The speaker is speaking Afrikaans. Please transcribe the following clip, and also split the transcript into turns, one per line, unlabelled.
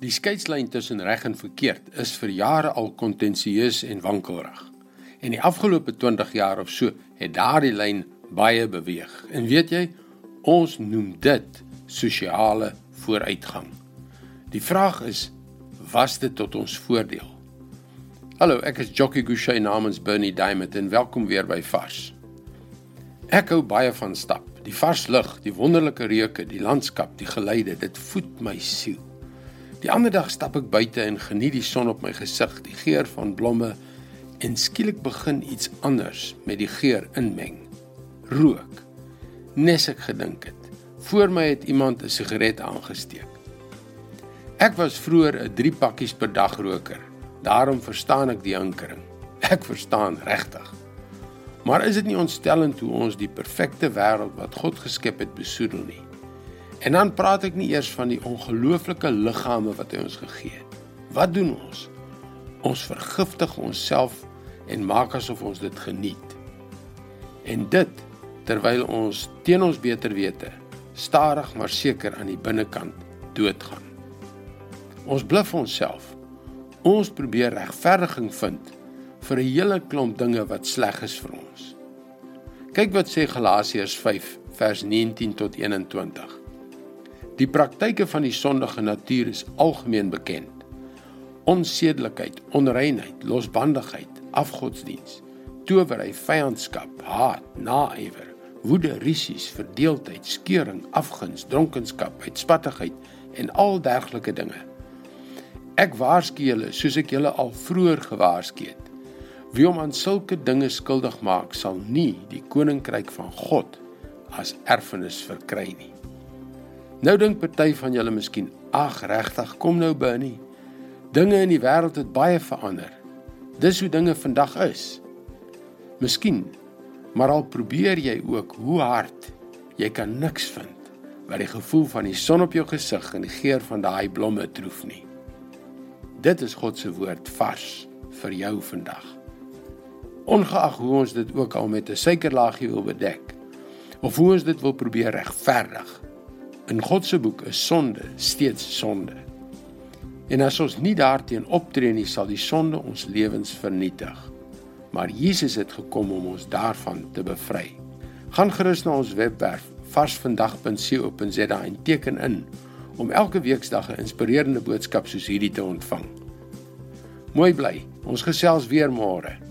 Die skeidslyn tussen reg en verkeerd is vir jare al kontensieus en wankelrig. En die afgelope 20 jaar of so het daardie lyn baie beweeg. En weet jy, ons noem dit sosiale vooruitgang. Die vraag is, was dit tot ons voordeel? Hallo, ek is Jockey Gouchee namens Bernie Diamond en welkom weer by Vars. Ek hou baie van stap. Die vars lug, die wonderlike reuke, die landskap, die geluide, dit voed my siel. Die ander dag stap ek buite en geniet die son op my gesig, die geur van blomme en skielik begin iets anders met die geur inmeng. Rook. Nes ek gedink het. Voor my het iemand 'n sigaret aangesteek. Ek was vroeër 'n 3 pakkies per dag roker. Daarom verstaan ek die hinkering. Ek verstaan regtig. Maar is dit nie ontstellend hoe ons die perfekte wêreld wat God geskep het besoedel nie? En dan praat ek nie eers van die ongelooflike liggame wat hy ons gegee het. Wat doen ons? Ons vergiftig onsself en maak asof ons dit geniet. En dit terwyl ons teen ons beter wete stadig maar seker aan die binnekant doodgaan. Ons bluf onsself. Ons probeer regverdiging vind vir 'n hele klomp dinge wat sleg is vir ons. Kyk wat sê Galasiërs 5 vers 19 tot 21. Die praktyke van die sondige natuur is algemeen bekend. Onsedelikheid, onreinheid, losbandigheid, afgodsdiens, towery, vyandskap, haat, naaiwer, woede, risies, verdeeldheid, skeuring, afguns, dronkenskap, uitspattigheid en al dergelike dinge. Ek waarsku julle soos ek julle al vroeër gewaarsku het. Wie om aan sulke dinge skuldig maak, sal nie die koninkryk van God as erfenis verkry nie. Nou dink party van julle miskien, ag regtig, kom nou Bernie. Dinge in die wêreld het baie verander. Dis hoe dinge vandag is. Miskien, maar al probeer jy ook hoe hard, jy kan niks vind wat die gevoel van die son op jou gesig en die geur van daai blomme troef nie. Dit is God se woord vars vir jou vandag. Ongeag hoe ons dit ook al met 'n suikerlaagie wil bedek of hoe ons dit wil probeer regverdig. In God se boek is sonde steeds sonde. En as ons nie daarteen optree nie, sal die sonde ons lewens vernietig. Maar Jesus het gekom om ons daarvan te bevry. Gaan gerus na ons webwerf varsvandag.co.za en teken in om elke weeksdag 'n inspirerende boodskap soos hierdie te ontvang. Mooi bly. Ons gesels weer môre.